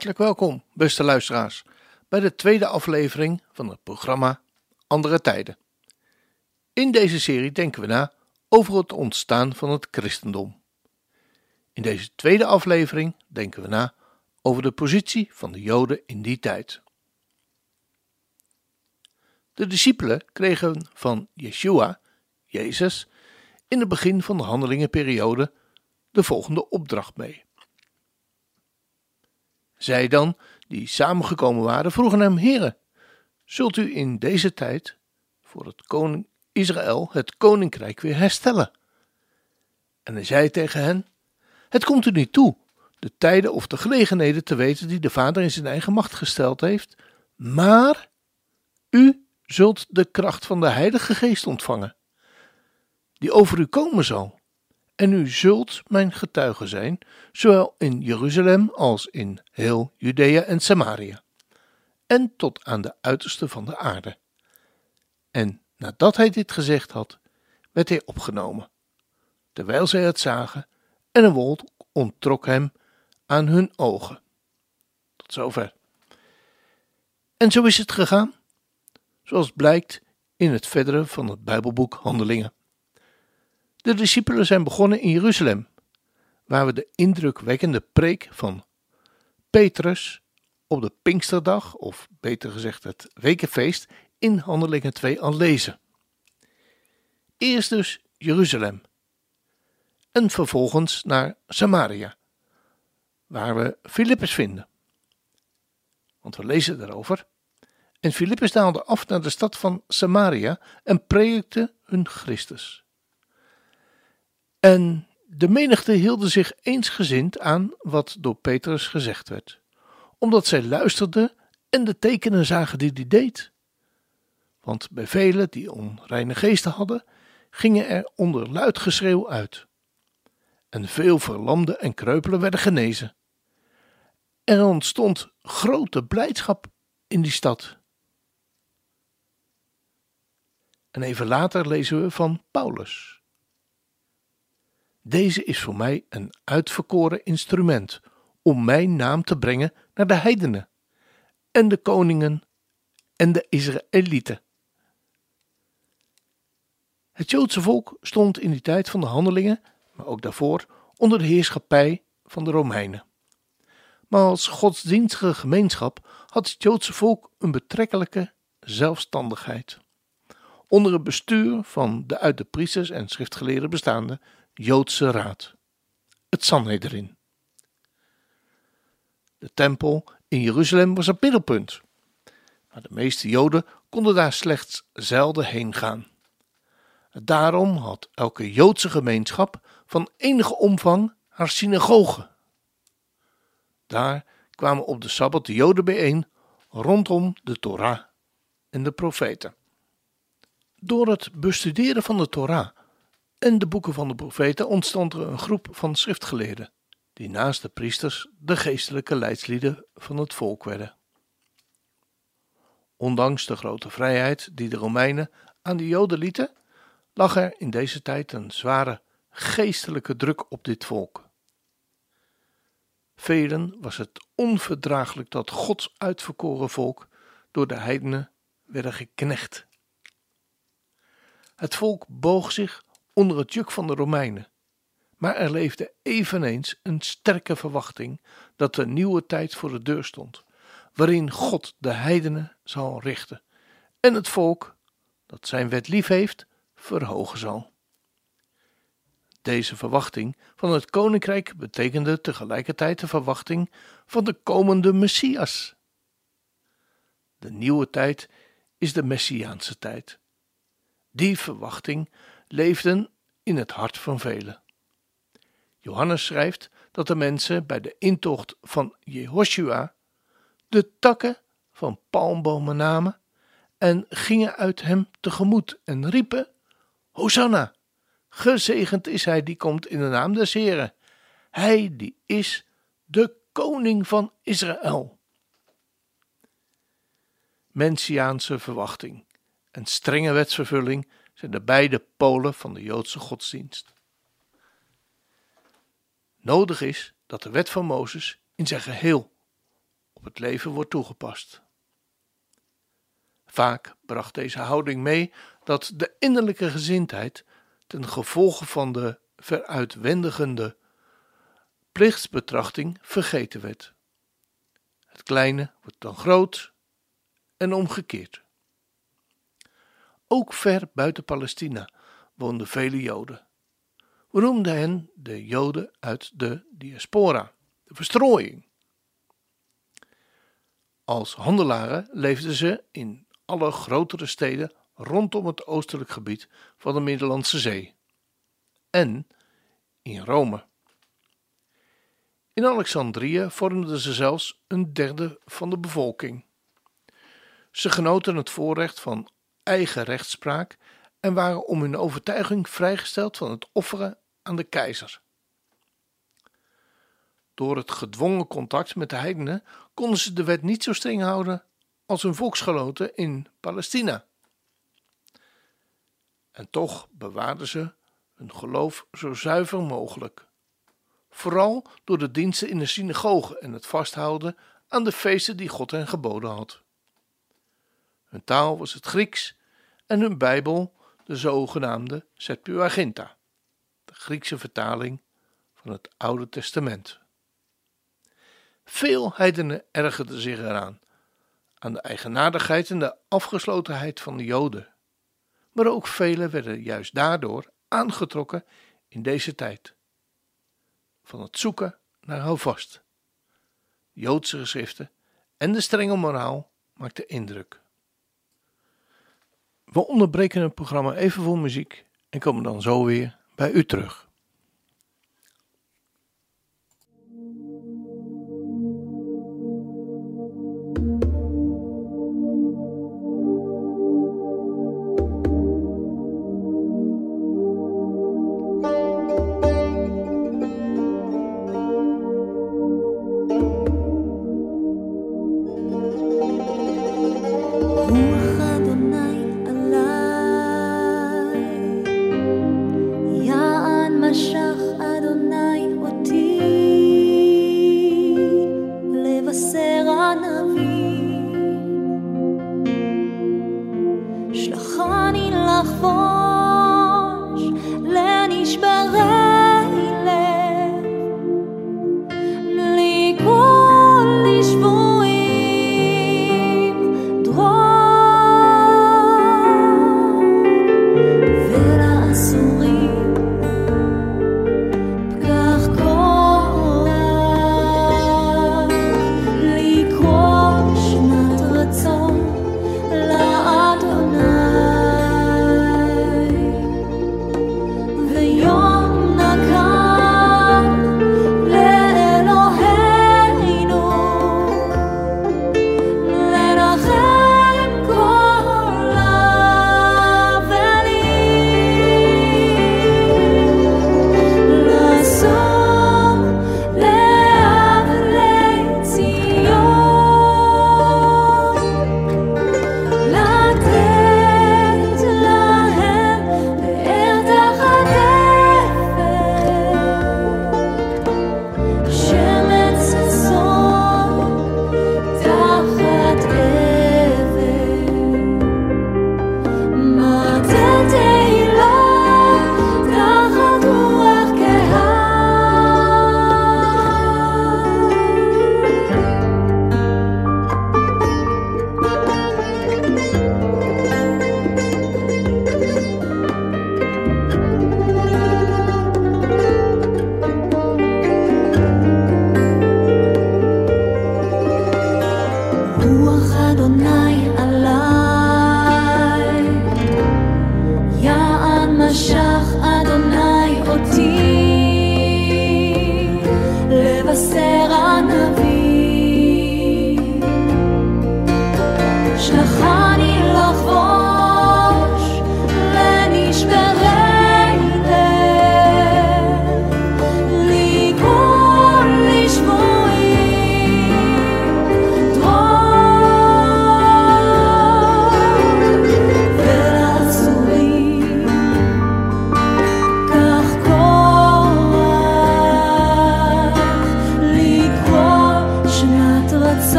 Hartelijk welkom, beste luisteraars, bij de tweede aflevering van het programma Andere Tijden. In deze serie denken we na over het ontstaan van het christendom. In deze tweede aflevering denken we na over de positie van de Joden in die tijd. De discipelen kregen van Yeshua, Jezus, in het begin van de handelingenperiode de volgende opdracht mee. Zij dan, die samengekomen waren, vroegen hem: Heren, zult u in deze tijd voor het koning Israël het koninkrijk weer herstellen? En hij zei tegen hen: Het komt u niet toe de tijden of de gelegenheden te weten die de Vader in zijn eigen macht gesteld heeft, maar u zult de kracht van de Heilige Geest ontvangen, die over u komen zal. En u zult mijn getuige zijn, zowel in Jeruzalem als in heel Judea en Samaria, en tot aan de uiterste van de aarde. En nadat hij dit gezegd had, werd hij opgenomen, terwijl zij het zagen, en een wolk onttrok hem aan hun ogen. Tot zover. En zo is het gegaan, zoals blijkt in het verdere van het Bijbelboek Handelingen. De discipelen zijn begonnen in Jeruzalem, waar we de indrukwekkende preek van Petrus op de Pinksterdag, of beter gezegd het Wekenfeest, in Handelingen 2 al lezen. Eerst dus Jeruzalem en vervolgens naar Samaria, waar we Filippus vinden. Want we lezen daarover. En Filippus daalde af naar de stad van Samaria en predikte hun Christus. En de menigte hielden zich eensgezind aan wat door Petrus gezegd werd, omdat zij luisterden en de tekenen zagen die hij deed. Want bij velen die onreine geesten hadden, gingen er onder luid geschreeuw uit. En veel verlamden en kreupelen werden genezen. Er ontstond grote blijdschap in die stad. En even later lezen we van Paulus. Deze is voor mij een uitverkoren instrument om mijn naam te brengen naar de heidenen en de koningen en de Israëlieten. Het Joodse volk stond in die tijd van de handelingen, maar ook daarvoor, onder de heerschappij van de Romeinen. Maar als godsdienstige gemeenschap had het Joodse volk een betrekkelijke zelfstandigheid. Onder het bestuur van de uit de priesters en schriftgeleerden bestaande Joodse raad, het Sanhedrin. De tempel in Jeruzalem was het middelpunt, maar de meeste Joden konden daar slechts zelden heen gaan. Daarom had elke Joodse gemeenschap van enige omvang haar synagoge. Daar kwamen op de Sabbat de Joden bijeen rondom de Torah en de profeten. Door het bestuderen van de Torah en de boeken van de profeten ontstond er een groep van schriftgeleerden, die naast de priesters de geestelijke leidslieden van het volk werden. Ondanks de grote vrijheid die de Romeinen aan de Joden lieten, lag er in deze tijd een zware geestelijke druk op dit volk. Velen was het onverdraaglijk dat Gods uitverkoren volk door de heidenen werden geknecht. Het volk boog zich onder het juk van de Romeinen. Maar er leefde eveneens een sterke verwachting dat de nieuwe tijd voor de deur stond, waarin God de heidenen zal richten en het volk, dat zijn wet lief heeft, verhogen zal. Deze verwachting van het koninkrijk betekende tegelijkertijd de verwachting van de komende Messias. De nieuwe tijd is de Messiaanse tijd. Die verwachting leefden in het hart van velen. Johannes schrijft dat de mensen bij de intocht van Jehoshua de takken van palmbomen namen en gingen uit hem tegemoet en riepen: Hosanna! Gezegend is hij die komt in de naam des Heren. Hij die is de koning van Israël. Messiaanse verwachting en strenge wetsvervulling zijn de beide polen van de Joodse godsdienst. Nodig is dat de wet van Mozes in zijn geheel op het leven wordt toegepast. Vaak bracht deze houding mee dat de innerlijke gezindheid ten gevolge van de veruitwendigende plichtsbetrachting vergeten werd. Het kleine wordt dan groot en omgekeerd. Ook ver buiten Palestina woonden vele Joden. We noemden hen de Joden uit de diaspora, de verstrooiing. Als handelaren leefden ze in alle grotere steden rondom het oostelijk gebied van de Middellandse Zee en in Rome. In Alexandrië vormden ze zelfs een derde van de bevolking. Ze genoten het voorrecht van eigen rechtspraak en waren om hun overtuiging vrijgesteld van het offeren aan de keizer. Door het gedwongen contact met de heidenen konden ze de wet niet zo streng houden als hun volksgenoten in Palestina. En toch bewaarden ze hun geloof zo zuiver mogelijk. Vooral door de diensten in de synagoge en het vasthouden aan de feesten die God hen geboden had. Hun taal was het Grieks en hun Bijbel de zogenaamde Septuaginta, de Griekse vertaling van het Oude Testament. Veel heidenen ergerden zich eraan, aan de eigenaardigheid en de afgeslotenheid van de Joden. Maar ook velen werden juist daardoor aangetrokken in deze tijd. Van het zoeken naar houvast. Joodse geschriften en de strenge moraal maakten indruk. We onderbreken het programma even voor muziek en komen dan zo weer bij u terug.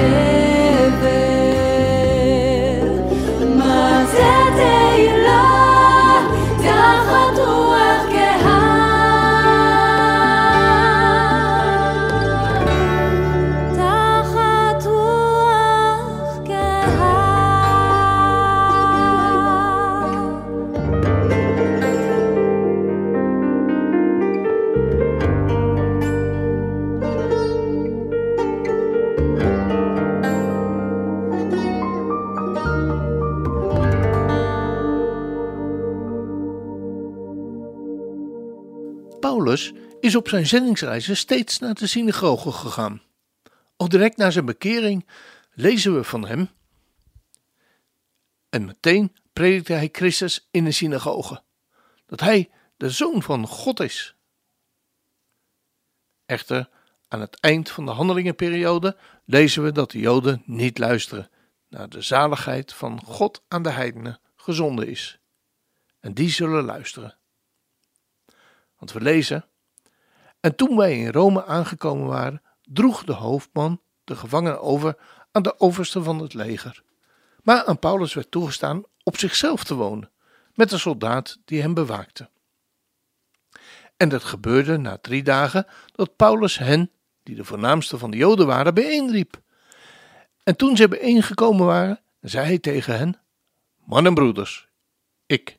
Yeah. Is op zijn zendingsreizen steeds naar de synagoge gegaan. Al direct na zijn bekering lezen we van hem. En meteen predikte hij Christus in de synagoge, dat hij de zoon van God is. Echter, aan het eind van de handelingenperiode lezen we dat de Joden niet luisteren naar de zaligheid van God aan de heidenen gezonden is. En die zullen luisteren. Want we lezen: En toen wij in Rome aangekomen waren, droeg de hoofdman de gevangenen over aan de overste van het leger. Maar aan Paulus werd toegestaan op zichzelf te wonen, met een soldaat die hem bewaakte. En dat gebeurde na drie dagen dat Paulus hen, die de voornaamste van de Joden waren, bijeenriep. En toen zij bijeengekomen waren, zei hij tegen hen: Man en broeders, ik,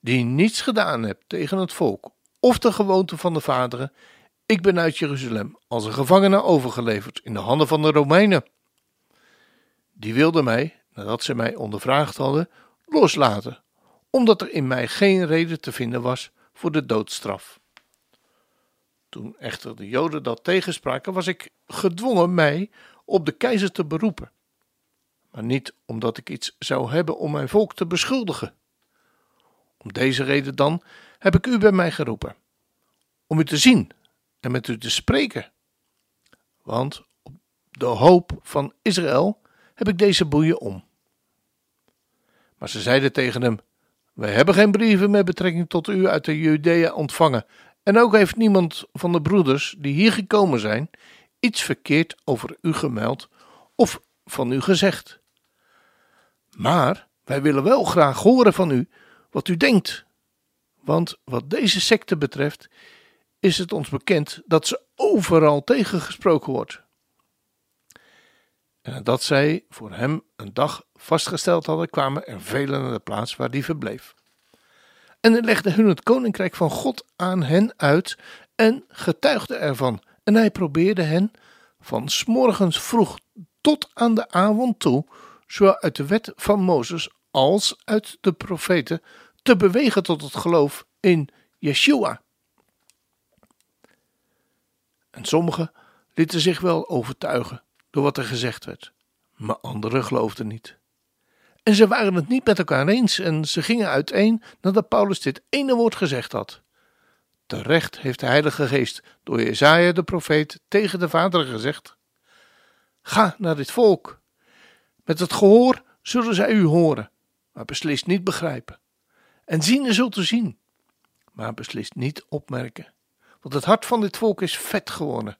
die niets gedaan heb tegen het volk of de gewoonte van de vaderen, ik ben uit Jeruzalem als een gevangene overgeleverd in de handen van de Romeinen. Die wilden mij, nadat ze mij ondervraagd hadden, loslaten, omdat er in mij geen reden te vinden was voor de doodstraf. Toen echter de Joden dat tegenspraken, was ik gedwongen mij op de keizer te beroepen. Maar niet omdat ik iets zou hebben om mijn volk te beschuldigen. Om deze reden dan heb ik u bij mij geroepen, om u te zien en met u te spreken. Want op de hoop van Israël heb ik deze boeien om. Maar ze zeiden tegen hem: Wij hebben geen brieven met betrekking tot u uit de Judea ontvangen. En ook heeft niemand van de broeders die hier gekomen zijn iets verkeerd over u gemeld of van u gezegd. Maar wij willen wel graag horen van u wat u denkt. Want wat deze secte betreft, is het ons bekend dat ze overal tegengesproken wordt. En nadat zij voor hem een dag vastgesteld hadden, kwamen er velen naar de plaats waar die verbleef. En hij legde hun het koninkrijk van God aan hen uit en getuigde ervan. En hij probeerde hen van smorgens vroeg tot aan de avond toe, zowel uit de wet van Mozes als uit de profeten, te bewegen tot het geloof in Yeshua. En sommigen lieten zich wel overtuigen door wat er gezegd werd, maar anderen geloofden niet. En ze waren het niet met elkaar eens en ze gingen uiteen nadat Paulus dit ene woord gezegd had. Terecht heeft de Heilige Geest door Jezaja de profeet tegen de vaderen gezegd: Ga naar dit volk. Met het gehoor zullen zij u horen, maar beslist niet begrijpen. En zien zult u zien, maar beslist niet opmerken. Want het hart van dit volk is vet geworden.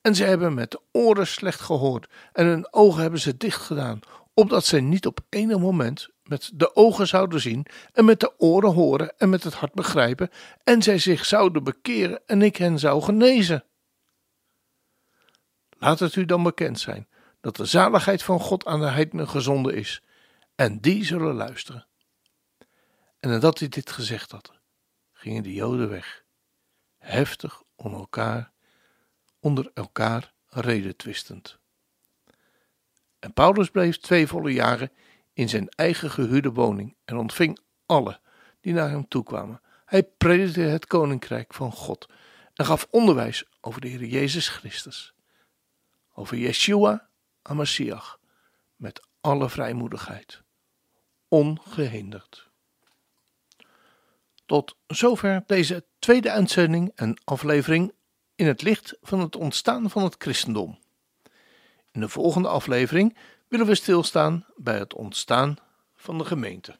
En ze hebben met de oren slecht gehoord en hun ogen hebben ze dicht gedaan, opdat zij niet op enig moment met de ogen zouden zien en met de oren horen en met het hart begrijpen en zij zich zouden bekeren en ik hen zou genezen. Laat het u dan bekend zijn dat de zaligheid van God aan de heidenen gezonden is en die zullen luisteren. En nadat hij dit gezegd had, gingen de Joden weg, heftig onder elkaar, onder elkaar redetwistend. En Paulus bleef twee volle jaren in zijn eigen gehuurde woning en ontving alle die naar hem toekwamen. Hij predikte het koninkrijk van God en gaf onderwijs over de Heer Jezus Christus, over Yeshua Amasiach, met alle vrijmoedigheid, ongehinderd. Tot zover deze tweede uitzending en aflevering in het licht van het ontstaan van het christendom. In de volgende aflevering willen we stilstaan bij het ontstaan van de gemeente.